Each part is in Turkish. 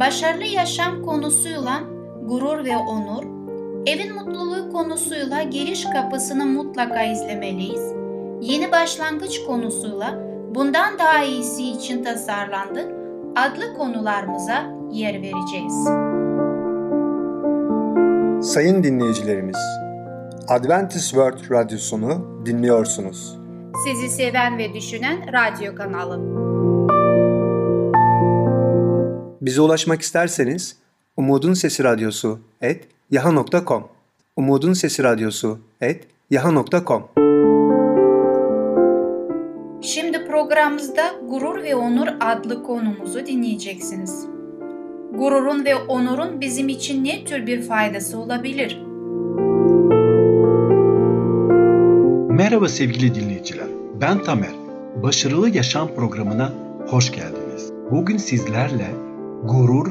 başarılı yaşam konusuyla gurur ve onur, evin mutluluğu konusuyla giriş kapısını mutlaka izlemeliyiz. Yeni başlangıç konusuyla bundan daha iyisi için tasarlandık adlı konularımıza yer vereceğiz. Sayın dinleyicilerimiz, Adventist World Radyosunu dinliyorsunuz. Sizi seven ve düşünen radyo kanalı. Bize ulaşmak isterseniz Umutun Sesi Radyosu et yaha.com Umutun Sesi Radyosu et yaha.com Şimdi programımızda Gurur ve Onur adlı konumuzu dinleyeceksiniz. Gururun ve onurun bizim için ne tür bir faydası olabilir? Merhaba sevgili dinleyiciler. Ben Tamer. Başarılı Yaşam programına hoş geldiniz. Bugün sizlerle gurur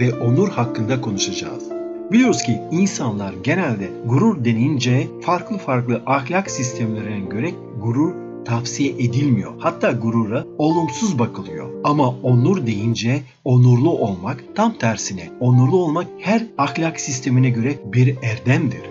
ve onur hakkında konuşacağız. Biliyoruz ki insanlar genelde gurur denince farklı farklı ahlak sistemlerine göre gurur tavsiye edilmiyor. Hatta gurura olumsuz bakılıyor. Ama onur deyince onurlu olmak tam tersine onurlu olmak her ahlak sistemine göre bir erdemdir.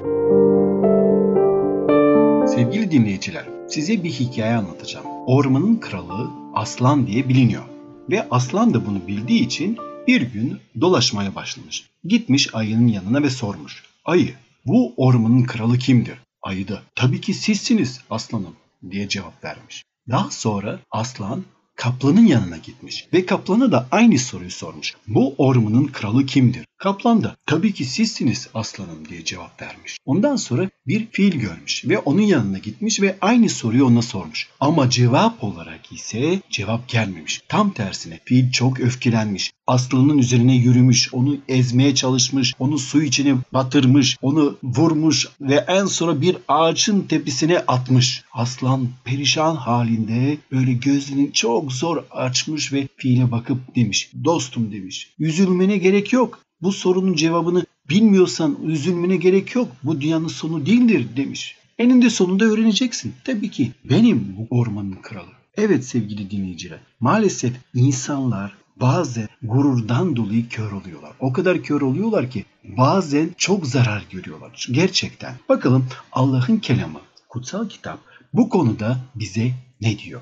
Sevgili dinleyiciler, size bir hikaye anlatacağım. Ormanın kralı Aslan diye biliniyor. Ve Aslan da bunu bildiği için bir gün dolaşmaya başlamış. Gitmiş ayının yanına ve sormuş. Ayı, bu ormanın kralı kimdir? Ayı da, tabii ki sizsiniz aslanım diye cevap vermiş. Daha sonra aslan kaplanın yanına gitmiş ve kaplana da aynı soruyu sormuş. Bu ormanın kralı kimdir? Kaplan da tabii ki sizsiniz aslanım diye cevap vermiş. Ondan sonra bir fil görmüş ve onun yanına gitmiş ve aynı soruyu ona sormuş. Ama cevap olarak ise cevap gelmemiş. Tam tersine fil çok öfkelenmiş. Aslanın üzerine yürümüş, onu ezmeye çalışmış, onu su içine batırmış, onu vurmuş ve en sonra bir ağacın tepesine atmış. Aslan perişan halinde böyle gözünü çok zor açmış ve file bakıp demiş. Dostum demiş. Üzülmene gerek yok. Bu sorunun cevabını bilmiyorsan üzülmene gerek yok. Bu dünyanın sonu değildir demiş. Eninde sonunda öğreneceksin. Tabii ki benim bu ormanın kralı. Evet sevgili dinleyiciler. Maalesef insanlar bazen gururdan dolayı kör oluyorlar. O kadar kör oluyorlar ki bazen çok zarar görüyorlar. Gerçekten. Bakalım Allah'ın kelamı, kutsal kitap bu konuda bize ne diyor?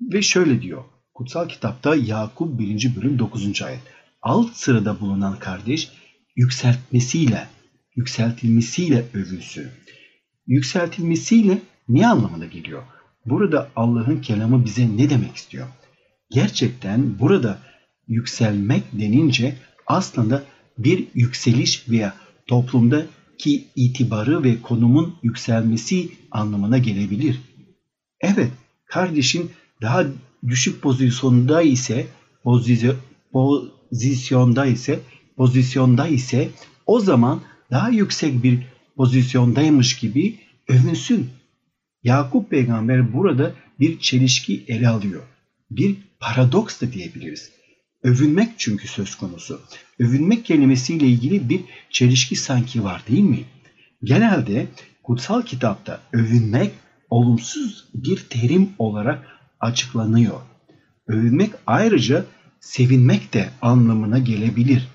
Ve şöyle diyor. Kutsal kitapta Yakup 1. bölüm 9. ayet. Alt sırada bulunan kardeş yükseltmesiyle, yükseltilmesiyle övülsün. Yükseltilmesiyle ne anlamına geliyor? Burada Allah'ın kelamı bize ne demek istiyor? Gerçekten burada yükselmek denince aslında bir yükseliş veya toplumdaki itibarı ve konumun yükselmesi anlamına gelebilir. Evet, kardeşin daha düşük pozisyonda ise pozisyonda ise pozisyonda ise o zaman daha yüksek bir pozisyondaymış gibi övünsün. Yakup peygamber burada bir çelişki ele alıyor. Bir paradoks da diyebiliriz. Övünmek çünkü söz konusu. Övünmek kelimesiyle ilgili bir çelişki sanki var değil mi? Genelde kutsal kitapta övünmek olumsuz bir terim olarak açıklanıyor. Övünmek ayrıca sevinmek de anlamına gelebilir.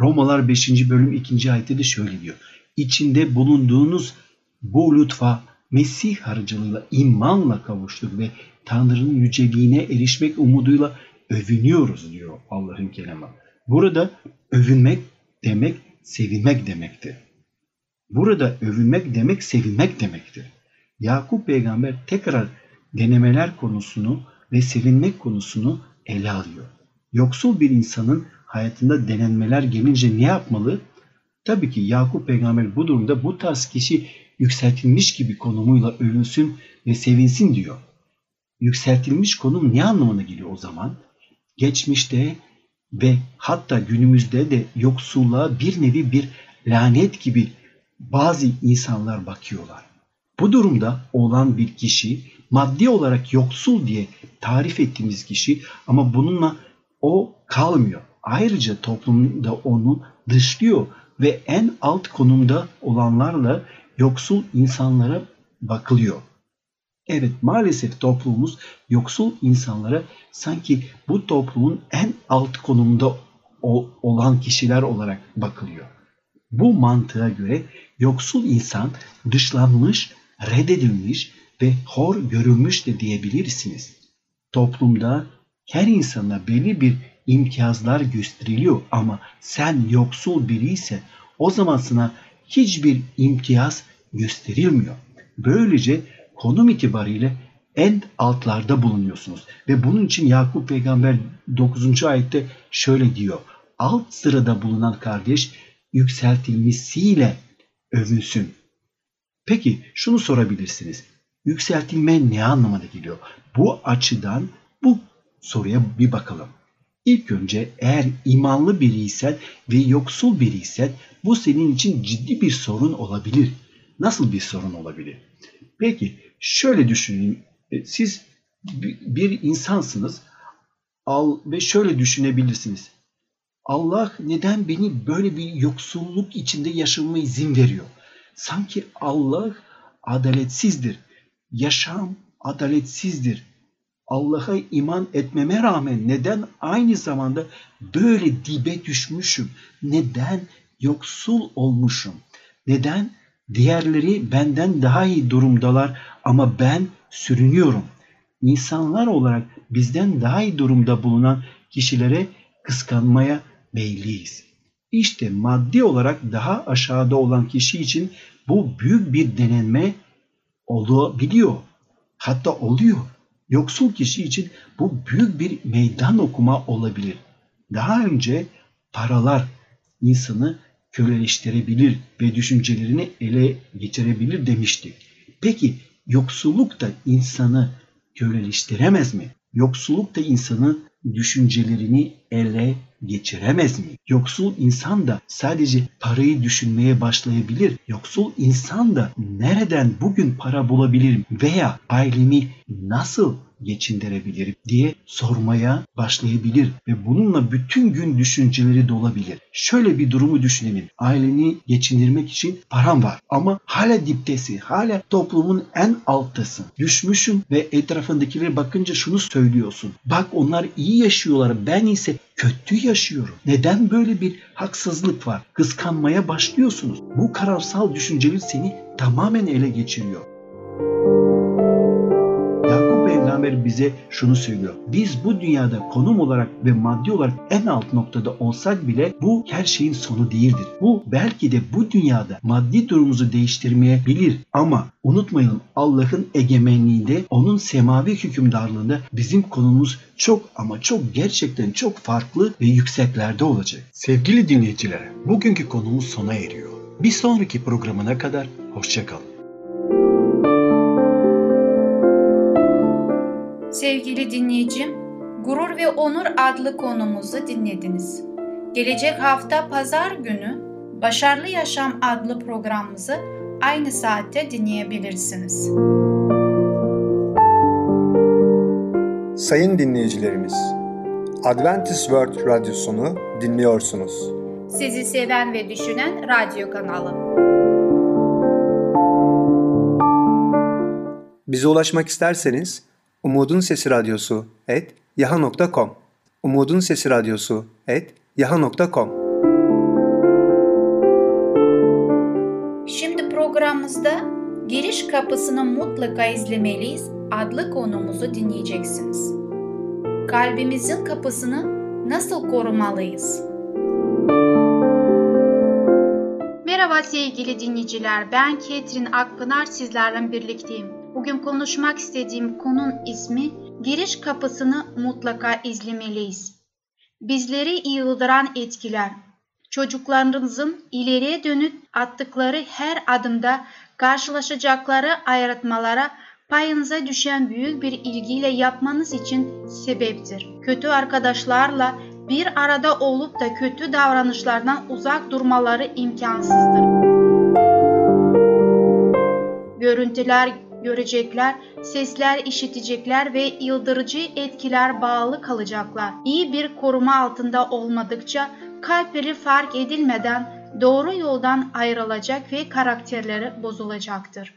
Romalar 5. bölüm 2. ayette de şöyle diyor. İçinde bulunduğunuz bu lütfa Mesih aracılığıyla imanla kavuştuk ve Tanrı'nın yüceliğine erişmek umuduyla övünüyoruz diyor Allah'ın kelamı. Burada övünmek demek sevinmek demektir. Burada övünmek demek sevinmek demektir. Yakup peygamber tekrar denemeler konusunu ve sevinmek konusunu ele alıyor. Yoksul bir insanın hayatında denenmeler gelince ne yapmalı? Tabii ki Yakup peygamber bu durumda bu tarz kişi yükseltilmiş gibi konumuyla övünsün ve sevinsin diyor. Yükseltilmiş konum ne anlamına geliyor o zaman? Geçmişte ve hatta günümüzde de yoksulluğa bir nevi bir lanet gibi bazı insanlar bakıyorlar. Bu durumda olan bir kişi maddi olarak yoksul diye tarif ettiğimiz kişi ama bununla o kalmıyor. Ayrıca toplumda onu dışlıyor ve en alt konumda olanlarla yoksul insanlara bakılıyor. Evet maalesef toplumumuz yoksul insanlara sanki bu toplumun en alt konumda olan kişiler olarak bakılıyor. Bu mantığa göre yoksul insan dışlanmış, reddedilmiş ve hor görülmüş de diyebilirsiniz. Toplumda her insana belli bir imtiyazlar gösteriliyor ama sen yoksul biriyse o zaman sana hiçbir imtiyaz gösterilmiyor. Böylece konum itibariyle en altlarda bulunuyorsunuz. Ve bunun için Yakup peygamber 9. ayette şöyle diyor. Alt sırada bulunan kardeş yükseltilmesiyle övünsün. Peki şunu sorabilirsiniz. Yükseltilme ne anlamına geliyor? Bu açıdan bu soruya bir bakalım. İlk önce eğer imanlı biriysen ve yoksul biriysen bu senin için ciddi bir sorun olabilir. Nasıl bir sorun olabilir? Peki şöyle düşünün. E, siz bir insansınız al ve şöyle düşünebilirsiniz. Allah neden beni böyle bir yoksulluk içinde yaşamama izin veriyor? Sanki Allah adaletsizdir. Yaşam adaletsizdir. Allah'a iman etmeme rağmen neden aynı zamanda böyle dibe düşmüşüm? Neden yoksul olmuşum? Neden diğerleri benden daha iyi durumdalar ama ben sürünüyorum? İnsanlar olarak bizden daha iyi durumda bulunan kişilere kıskanmaya meyilliyiz. İşte maddi olarak daha aşağıda olan kişi için bu büyük bir denenme olabiliyor. Hatta oluyor. Yoksul kişi için bu büyük bir meydan okuma olabilir. Daha önce paralar insanı köleleştirebilir ve düşüncelerini ele geçirebilir demiştik. Peki yoksulluk da insanı köleleştiremez mi? Yoksulluk da insanı düşüncelerini ele geçiremez mi? Yoksul insan da sadece parayı düşünmeye başlayabilir. Yoksul insan da nereden bugün para bulabilirim veya ailemi nasıl geçindirebilirim diye sormaya başlayabilir ve bununla bütün gün düşünceleri dolabilir. Şöyle bir durumu düşünelim. Aileni geçindirmek için param var ama hala diptesi, hala toplumun en alttasın. Düşmüşsün ve etrafındakilere bakınca şunu söylüyorsun. Bak onlar iyi yaşıyorlar ben ise kötü yaşıyorum. Neden böyle bir haksızlık var? Kıskanmaya başlıyorsunuz. Bu kararsal düşünceler seni tamamen ele geçiriyor peygamber bize şunu söylüyor. Biz bu dünyada konum olarak ve maddi olarak en alt noktada olsak bile bu her şeyin sonu değildir. Bu belki de bu dünyada maddi durumumuzu değiştirmeyebilir ama unutmayalım Allah'ın egemenliğinde, onun semavi hükümdarlığında bizim konumuz çok ama çok gerçekten çok farklı ve yükseklerde olacak. Sevgili dinleyiciler, bugünkü konumuz sona eriyor. Bir sonraki programına kadar hoşçakalın. Sevgili dinleyicim, Gurur ve Onur adlı konumuzu dinlediniz. Gelecek hafta pazar günü Başarılı Yaşam adlı programımızı aynı saatte dinleyebilirsiniz. Sayın dinleyicilerimiz, Adventist World Radyosunu dinliyorsunuz. Sizi seven ve düşünen radyo kanalı. Bize ulaşmak isterseniz Umutun Sesi Radyosu et yaha.com Umutun Sesi Radyosu et yaha.com Şimdi programımızda Giriş Kapısını Mutlaka izlemeliyiz adlı konumuzu dinleyeceksiniz. Kalbimizin kapısını nasıl korumalıyız? Merhaba sevgili dinleyiciler, ben Ketrin Akpınar sizlerle birlikteyim. Bugün konuşmak istediğim konun ismi giriş kapısını mutlaka izlemeliyiz. Bizleri yıldıran etkiler. Çocuklarınızın ileriye dönük attıkları her adımda karşılaşacakları ayrıtmalara payınıza düşen büyük bir ilgiyle yapmanız için sebeptir. Kötü arkadaşlarla bir arada olup da kötü davranışlardan uzak durmaları imkansızdır. Görüntüler görecekler, sesler işitecekler ve yıldırıcı etkiler bağlı kalacaklar. İyi bir koruma altında olmadıkça kalpleri fark edilmeden doğru yoldan ayrılacak ve karakterleri bozulacaktır.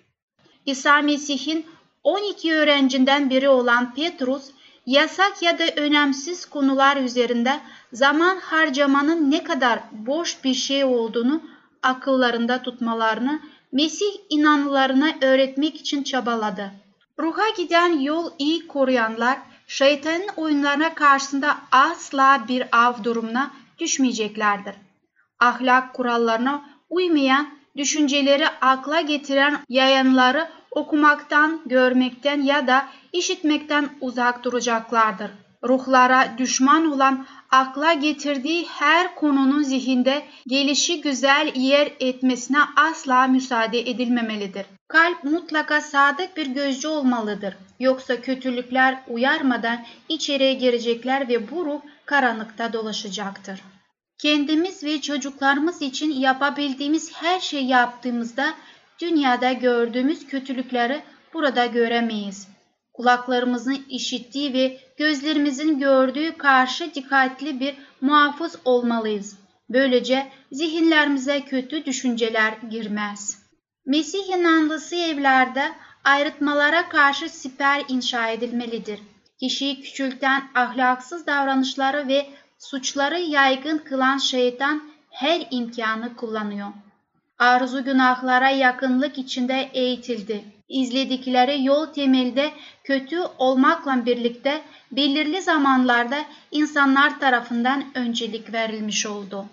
İsa Mesih'in 12 öğrencinden biri olan Petrus, yasak ya da önemsiz konular üzerinde zaman harcamanın ne kadar boş bir şey olduğunu akıllarında tutmalarını Mesih inanlılarına öğretmek için çabaladı. Ruha giden yol iyi koruyanlar şeytanın oyunlarına karşısında asla bir av durumuna düşmeyeceklerdir. Ahlak kurallarına uymayan, düşünceleri akla getiren yayanları okumaktan, görmekten ya da işitmekten uzak duracaklardır. Ruhlara düşman olan akla getirdiği her konunun zihinde gelişi güzel yer etmesine asla müsaade edilmemelidir. Kalp mutlaka sadık bir gözcü olmalıdır. Yoksa kötülükler uyarmadan içeriye girecekler ve bu ruh karanlıkta dolaşacaktır. Kendimiz ve çocuklarımız için yapabildiğimiz her şeyi yaptığımızda dünyada gördüğümüz kötülükleri burada göremeyiz. Kulaklarımızın işittiği ve gözlerimizin gördüğü karşı dikkatli bir muhafız olmalıyız. Böylece zihinlerimize kötü düşünceler girmez. Mesih inanlısı evlerde ayrıtmalara karşı siper inşa edilmelidir. Kişiyi küçülten ahlaksız davranışları ve suçları yaygın kılan şeytan her imkanı kullanıyor. Arzu günahlara yakınlık içinde eğitildi. İzledikleri yol temelde kötü olmakla birlikte belirli zamanlarda insanlar tarafından öncelik verilmiş oldu.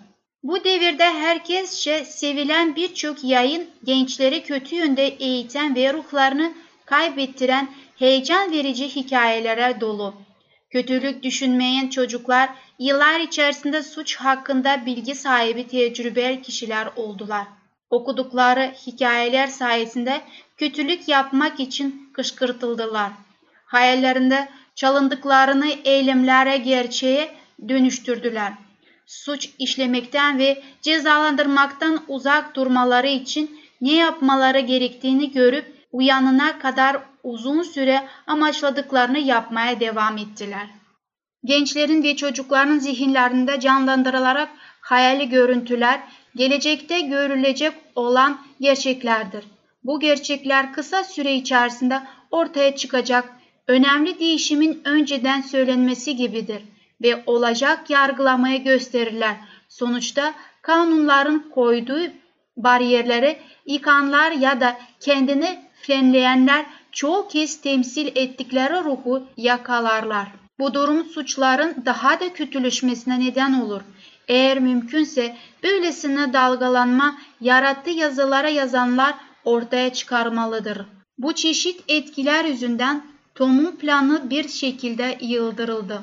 Bu devirde herkesçe sevilen birçok yayın gençleri kötü yönde eğiten ve ruhlarını kaybettiren heyecan verici hikayelere dolu. Kötülük düşünmeyen çocuklar yıllar içerisinde suç hakkında bilgi sahibi tecrübeli kişiler oldular. Okudukları hikayeler sayesinde kötülük yapmak için kışkırtıldılar. Hayallerinde çalındıklarını eylemlere gerçeğe dönüştürdüler. Suç işlemekten ve cezalandırmaktan uzak durmaları için ne yapmaları gerektiğini görüp uyanına kadar uzun süre amaçladıklarını yapmaya devam ettiler. Gençlerin ve çocukların zihinlerinde canlandırılarak hayali görüntüler, gelecekte görülecek olan gerçeklerdir. Bu gerçekler kısa süre içerisinde ortaya çıkacak önemli değişimin önceden söylenmesi gibidir ve olacak yargılamayı gösterirler. Sonuçta kanunların koyduğu bariyerleri yıkanlar ya da kendini frenleyenler çoğu kez temsil ettikleri ruhu yakalarlar. Bu durum suçların daha da kötüleşmesine neden olur. Eğer mümkünse böylesine dalgalanma yarattığı yazılara yazanlar ortaya çıkarmalıdır. Bu çeşit etkiler yüzünden Tom'un planı bir şekilde yıldırıldı.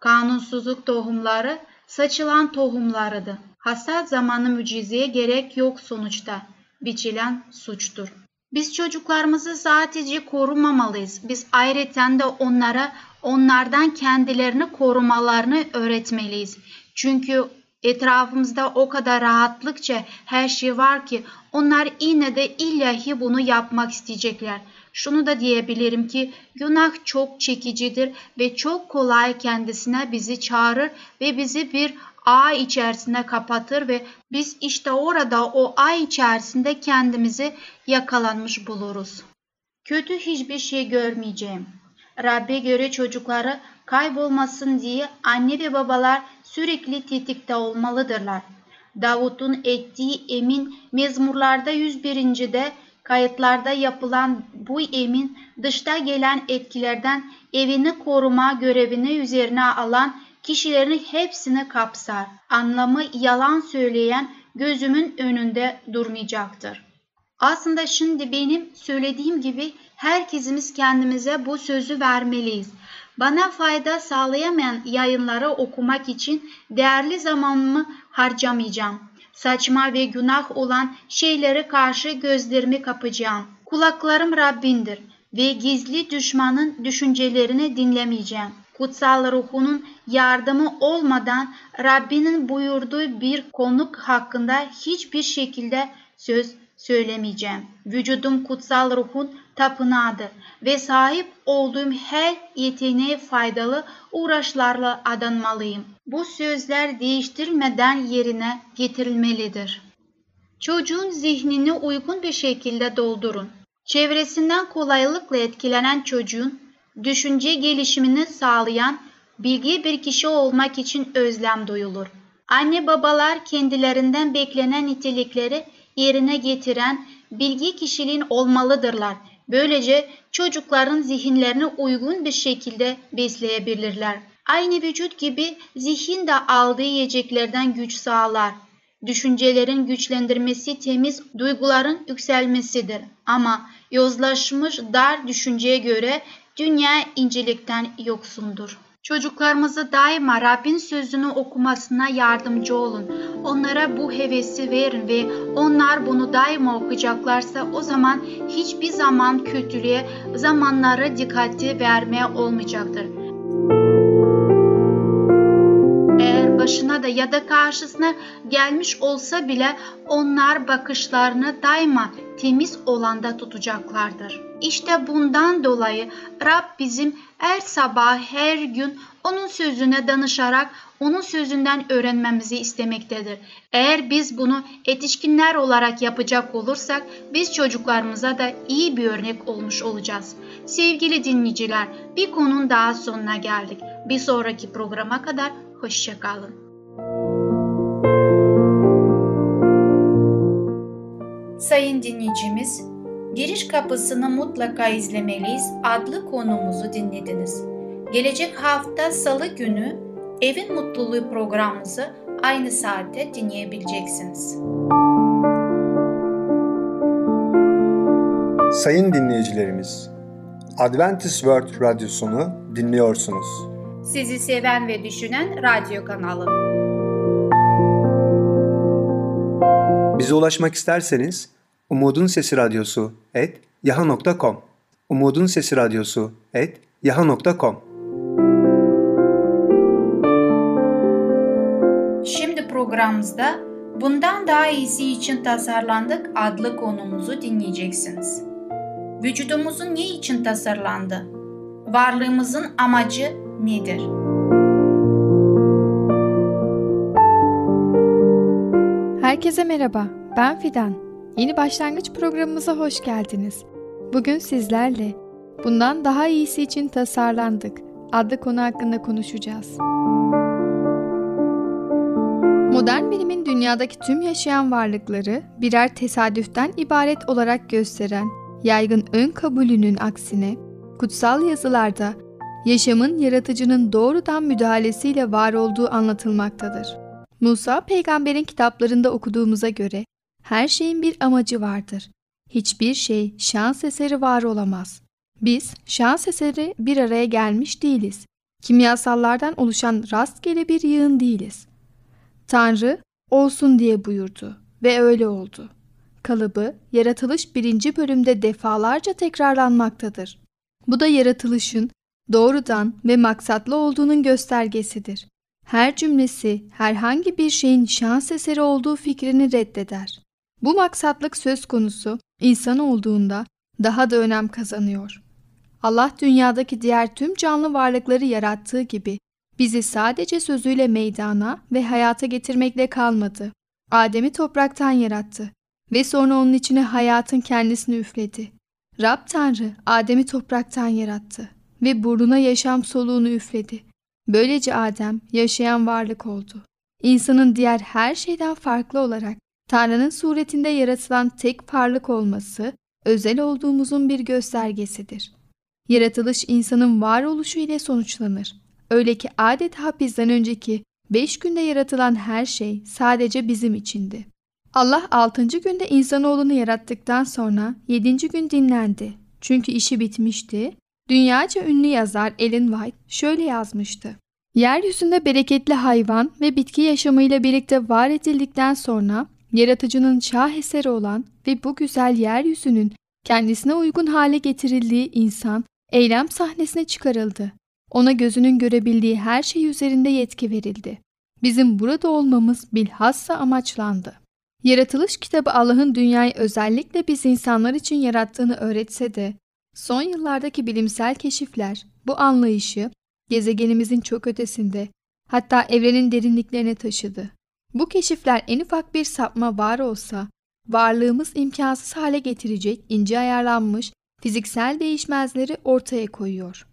Kanunsuzluk tohumları saçılan tohumlarıydı. Hasat zamanı mucizeye gerek yok sonuçta. Biçilen suçtur. Biz çocuklarımızı sadece korumamalıyız. Biz ayrıca de onlara onlardan kendilerini korumalarını öğretmeliyiz. Çünkü etrafımızda o kadar rahatlıkça her şey var ki onlar yine de illahi bunu yapmak isteyecekler. Şunu da diyebilirim ki günah çok çekicidir ve çok kolay kendisine bizi çağırır ve bizi bir ağ içerisine kapatır ve biz işte orada o ay içerisinde kendimizi yakalanmış buluruz. Kötü hiçbir şey görmeyeceğim. Rabbe göre çocukları kaybolmasın diye anne ve babalar sürekli tetikte olmalıdırlar. Davut'un ettiği emin mezmurlarda 101. kayıtlarda yapılan bu emin dışta gelen etkilerden evini koruma görevini üzerine alan kişilerin hepsini kapsar. Anlamı yalan söyleyen gözümün önünde durmayacaktır. Aslında şimdi benim söylediğim gibi herkesimiz kendimize bu sözü vermeliyiz. Bana fayda sağlayamayan yayınları okumak için değerli zamanımı harcamayacağım. Saçma ve günah olan şeylere karşı gözlerimi kapacağım. Kulaklarım Rabbindir ve gizli düşmanın düşüncelerini dinlemeyeceğim. kutsal ruhunun yardımı olmadan Rabbinin buyurduğu bir konuk hakkında hiçbir şekilde söz söylemeyeceğim. Vücudum kutsal ruhun tapınağıdır ve sahip olduğum her yeteneğe faydalı uğraşlarla adanmalıyım. Bu sözler değiştirilmeden yerine getirilmelidir. Çocuğun zihnini uygun bir şekilde doldurun. Çevresinden kolaylıkla etkilenen çocuğun düşünce gelişimini sağlayan bilgi bir kişi olmak için özlem duyulur. Anne babalar kendilerinden beklenen nitelikleri yerine getiren bilgi kişiliğin olmalıdırlar. Böylece çocukların zihinlerini uygun bir şekilde besleyebilirler. Aynı vücut gibi zihin de aldığı yiyeceklerden güç sağlar. Düşüncelerin güçlendirmesi temiz duyguların yükselmesidir. Ama yozlaşmış dar düşünceye göre dünya incelikten yoksundur. Çocuklarımıza daima Rabbin sözünü okumasına yardımcı olun. Onlara bu hevesi verin ve onlar bunu daima okuyacaklarsa o zaman hiçbir zaman kötülüğe, zamanlara dikkati vermeye olmayacaktır. Eğer başına da ya da karşısına gelmiş olsa bile onlar bakışlarını daima temiz olanda tutacaklardır. İşte bundan dolayı Rab bizim her sabah her gün onun sözüne danışarak onun sözünden öğrenmemizi istemektedir. Eğer biz bunu yetişkinler olarak yapacak olursak biz çocuklarımıza da iyi bir örnek olmuş olacağız. Sevgili dinleyiciler bir konunun daha sonuna geldik. Bir sonraki programa kadar hoşçakalın. Sayın dinleyicimiz, Giriş Kapısını Mutlaka izlemeliyiz adlı konumuzu dinlediniz. Gelecek hafta Salı günü Evin Mutluluğu programımızı aynı saatte dinleyebileceksiniz. Sayın dinleyicilerimiz, Adventist World Radyosunu dinliyorsunuz. Sizi seven ve düşünen radyo kanalı. Bize ulaşmak isterseniz Umutun Sesi Radyosu et yaha.com Umutun Sesi Radyosu et yaha.com Şimdi programımızda Bundan Daha iyisi için tasarlandık adlı konumuzu dinleyeceksiniz. Vücudumuzun ne için tasarlandı? Varlığımızın amacı nedir? Herkese merhaba, ben Fidan. Yeni başlangıç programımıza hoş geldiniz. Bugün sizlerle Bundan Daha iyisi için tasarlandık adlı konu hakkında konuşacağız. Modern bilimin dünyadaki tüm yaşayan varlıkları birer tesadüften ibaret olarak gösteren yaygın ön kabulünün aksine kutsal yazılarda yaşamın yaratıcının doğrudan müdahalesiyle var olduğu anlatılmaktadır. Musa peygamberin kitaplarında okuduğumuza göre her şeyin bir amacı vardır. Hiçbir şey şans eseri var olamaz. Biz şans eseri bir araya gelmiş değiliz. Kimyasallardan oluşan rastgele bir yığın değiliz. Tanrı olsun diye buyurdu ve öyle oldu. Kalıbı yaratılış birinci bölümde defalarca tekrarlanmaktadır. Bu da yaratılışın doğrudan ve maksatlı olduğunun göstergesidir. Her cümlesi herhangi bir şeyin şans eseri olduğu fikrini reddeder. Bu maksatlık söz konusu insan olduğunda daha da önem kazanıyor. Allah dünyadaki diğer tüm canlı varlıkları yarattığı gibi bizi sadece sözüyle meydana ve hayata getirmekle kalmadı. Adem'i topraktan yarattı ve sonra onun içine hayatın kendisini üfledi. Rab Tanrı Adem'i topraktan yarattı ve burnuna yaşam soluğunu üfledi. Böylece Adem yaşayan varlık oldu. İnsanın diğer her şeyden farklı olarak Tanrı'nın suretinde yaratılan tek varlık olması özel olduğumuzun bir göstergesidir. Yaratılış insanın varoluşu ile sonuçlanır. Öyle ki adeta bizden önceki beş günde yaratılan her şey sadece bizim içindi. Allah altıncı günde insanoğlunu yarattıktan sonra yedinci gün dinlendi. Çünkü işi bitmişti. Dünyaca ünlü yazar Ellen White şöyle yazmıştı. Yeryüzünde bereketli hayvan ve bitki yaşamıyla birlikte var edildikten sonra yaratıcının şah eseri olan ve bu güzel yeryüzünün kendisine uygun hale getirildiği insan eylem sahnesine çıkarıldı. Ona gözünün görebildiği her şey üzerinde yetki verildi. Bizim burada olmamız bilhassa amaçlandı. Yaratılış kitabı Allah'ın dünyayı özellikle biz insanlar için yarattığını öğretse de son yıllardaki bilimsel keşifler bu anlayışı gezegenimizin çok ötesinde hatta evrenin derinliklerine taşıdı. Bu keşifler en ufak bir sapma var olsa varlığımız imkansız hale getirecek ince ayarlanmış fiziksel değişmezleri ortaya koyuyor.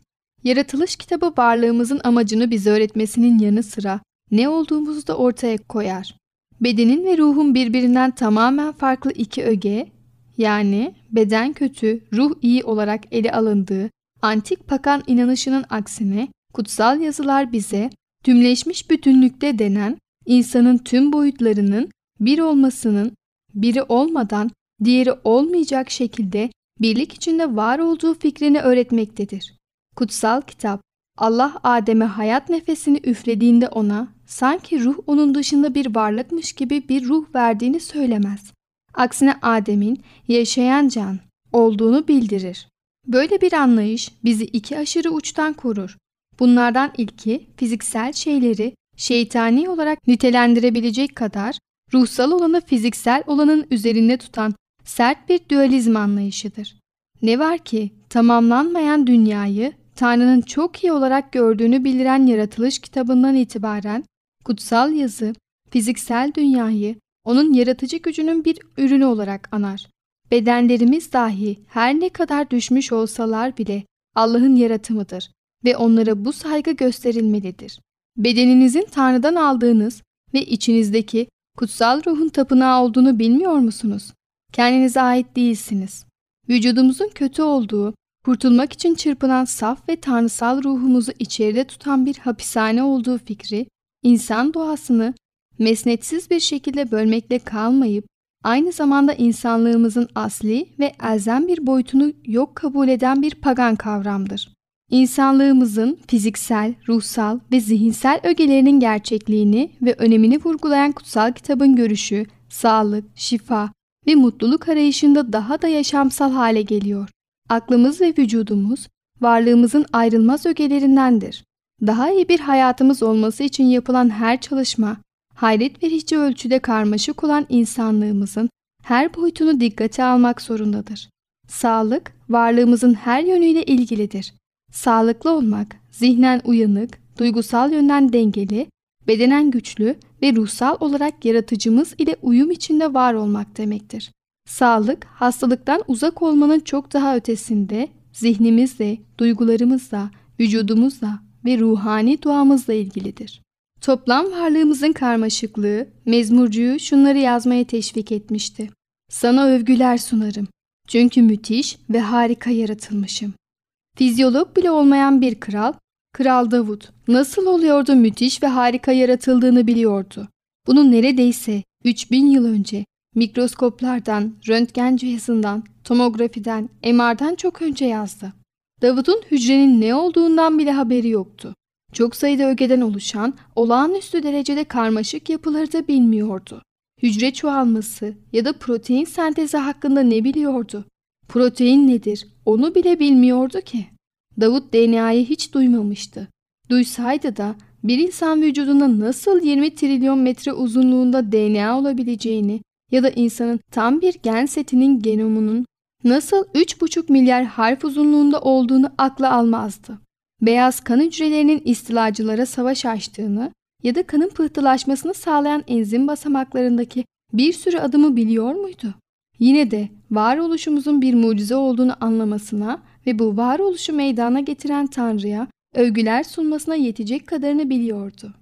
Yaratılış kitabı varlığımızın amacını bize öğretmesinin yanı sıra ne olduğumuzu da ortaya koyar. Bedenin ve ruhun birbirinden tamamen farklı iki öge, yani beden kötü, ruh iyi olarak ele alındığı antik pakan inanışının aksine kutsal yazılar bize tümleşmiş bütünlükte denen insanın tüm boyutlarının bir olmasının biri olmadan diğeri olmayacak şekilde birlik içinde var olduğu fikrini öğretmektedir. Kutsal kitap Allah Adem'e hayat nefesini üflediğinde ona sanki ruh onun dışında bir varlıkmış gibi bir ruh verdiğini söylemez. Aksine Adem'in yaşayan can olduğunu bildirir. Böyle bir anlayış bizi iki aşırı uçtan korur. Bunlardan ilki fiziksel şeyleri şeytani olarak nitelendirebilecek kadar ruhsal olanı fiziksel olanın üzerinde tutan sert bir dualizm anlayışıdır. Ne var ki tamamlanmayan dünyayı Tanrı'nın çok iyi olarak gördüğünü bildiren yaratılış kitabından itibaren kutsal yazı fiziksel dünyayı onun yaratıcı gücünün bir ürünü olarak anar. Bedenlerimiz dahi her ne kadar düşmüş olsalar bile Allah'ın yaratımıdır ve onlara bu saygı gösterilmelidir. Bedeninizin Tanrı'dan aldığınız ve içinizdeki kutsal ruhun tapınağı olduğunu bilmiyor musunuz? Kendinize ait değilsiniz. Vücudumuzun kötü olduğu, kurtulmak için çırpınan saf ve tanrısal ruhumuzu içeride tutan bir hapishane olduğu fikri, insan doğasını mesnetsiz bir şekilde bölmekle kalmayıp, aynı zamanda insanlığımızın asli ve elzem bir boyutunu yok kabul eden bir pagan kavramdır. İnsanlığımızın fiziksel, ruhsal ve zihinsel ögelerinin gerçekliğini ve önemini vurgulayan kutsal kitabın görüşü, sağlık, şifa ve mutluluk arayışında daha da yaşamsal hale geliyor. Aklımız ve vücudumuz varlığımızın ayrılmaz ögelerindendir. Daha iyi bir hayatımız olması için yapılan her çalışma, hayret verici ölçüde karmaşık olan insanlığımızın her boyutunu dikkate almak zorundadır. Sağlık, varlığımızın her yönüyle ilgilidir. Sağlıklı olmak, zihnen uyanık, duygusal yönden dengeli, bedenen güçlü ve ruhsal olarak yaratıcımız ile uyum içinde var olmak demektir. Sağlık, hastalıktan uzak olmanın çok daha ötesinde zihnimizle, duygularımızla, vücudumuzla ve ruhani duamızla ilgilidir. Toplam varlığımızın karmaşıklığı, mezmurcuyu şunları yazmaya teşvik etmişti. Sana övgüler sunarım. Çünkü müthiş ve harika yaratılmışım. Fizyolog bile olmayan bir kral, Kral Davut nasıl oluyordu müthiş ve harika yaratıldığını biliyordu. Bunu neredeyse 3000 yıl önce mikroskoplardan, röntgen cihazından, tomografiden, MR'dan çok önce yazdı. Davut'un hücrenin ne olduğundan bile haberi yoktu. Çok sayıda ögeden oluşan olağanüstü derecede karmaşık yapıları da bilmiyordu. Hücre çoğalması ya da protein sentezi hakkında ne biliyordu? Protein nedir? Onu bile bilmiyordu ki. Davut DNA'yı hiç duymamıştı. Duysaydı da bir insan vücudunda nasıl 20 trilyon metre uzunluğunda DNA olabileceğini ya da insanın tam bir gen setinin genomunun nasıl 3,5 milyar harf uzunluğunda olduğunu akla almazdı. Beyaz kan hücrelerinin istilacılara savaş açtığını ya da kanın pıhtılaşmasını sağlayan enzim basamaklarındaki bir sürü adımı biliyor muydu? Yine de varoluşumuzun bir mucize olduğunu anlamasına ve bu varoluşu meydana getiren Tanrı'ya övgüler sunmasına yetecek kadarını biliyordu.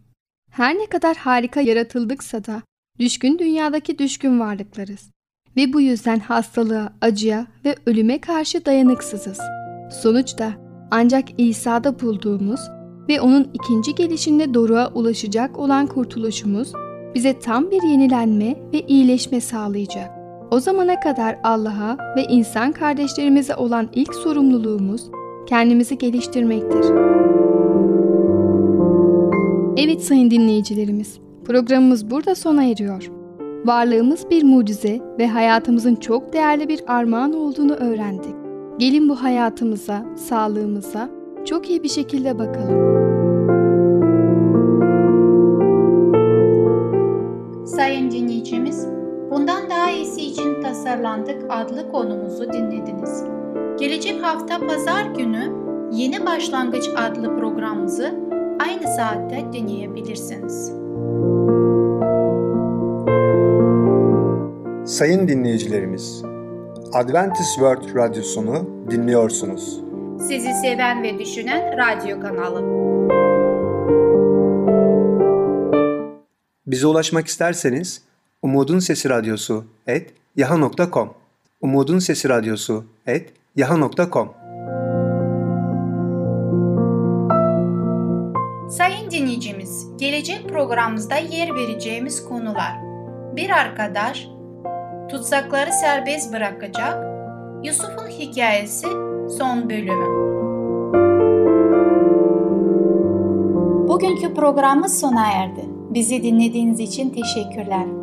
Her ne kadar harika yaratıldıksa da düşkün dünyadaki düşkün varlıklarız ve bu yüzden hastalığa, acıya ve ölüme karşı dayanıksızız. Sonuçta ancak İsa'da bulduğumuz ve onun ikinci gelişinde doruğa ulaşacak olan kurtuluşumuz bize tam bir yenilenme ve iyileşme sağlayacak. O zamana kadar Allah'a ve insan kardeşlerimize olan ilk sorumluluğumuz kendimizi geliştirmektir. Evet sayın dinleyicilerimiz, programımız burada sona eriyor. Varlığımız bir mucize ve hayatımızın çok değerli bir armağan olduğunu öğrendik. Gelin bu hayatımıza, sağlığımıza çok iyi bir şekilde bakalım. Bundan Daha iyisi için tasarlandık adlı konumuzu dinlediniz. Gelecek hafta pazar günü Yeni Başlangıç adlı programımızı aynı saatte dinleyebilirsiniz. Sayın dinleyicilerimiz, Adventist World Radyosunu dinliyorsunuz. Sizi seven ve düşünen radyo kanalı. Bize ulaşmak isterseniz Umutun Sesi Radyosu et yaha.com Umutun Sesi Radyosu et yaha.com Sayın dinleyicimiz, gelecek programımızda yer vereceğimiz konular. Bir arkadaş tutsakları serbest bırakacak. Yusuf'un hikayesi son bölümü. Bugünkü programımız sona erdi. Bizi dinlediğiniz için teşekkürler.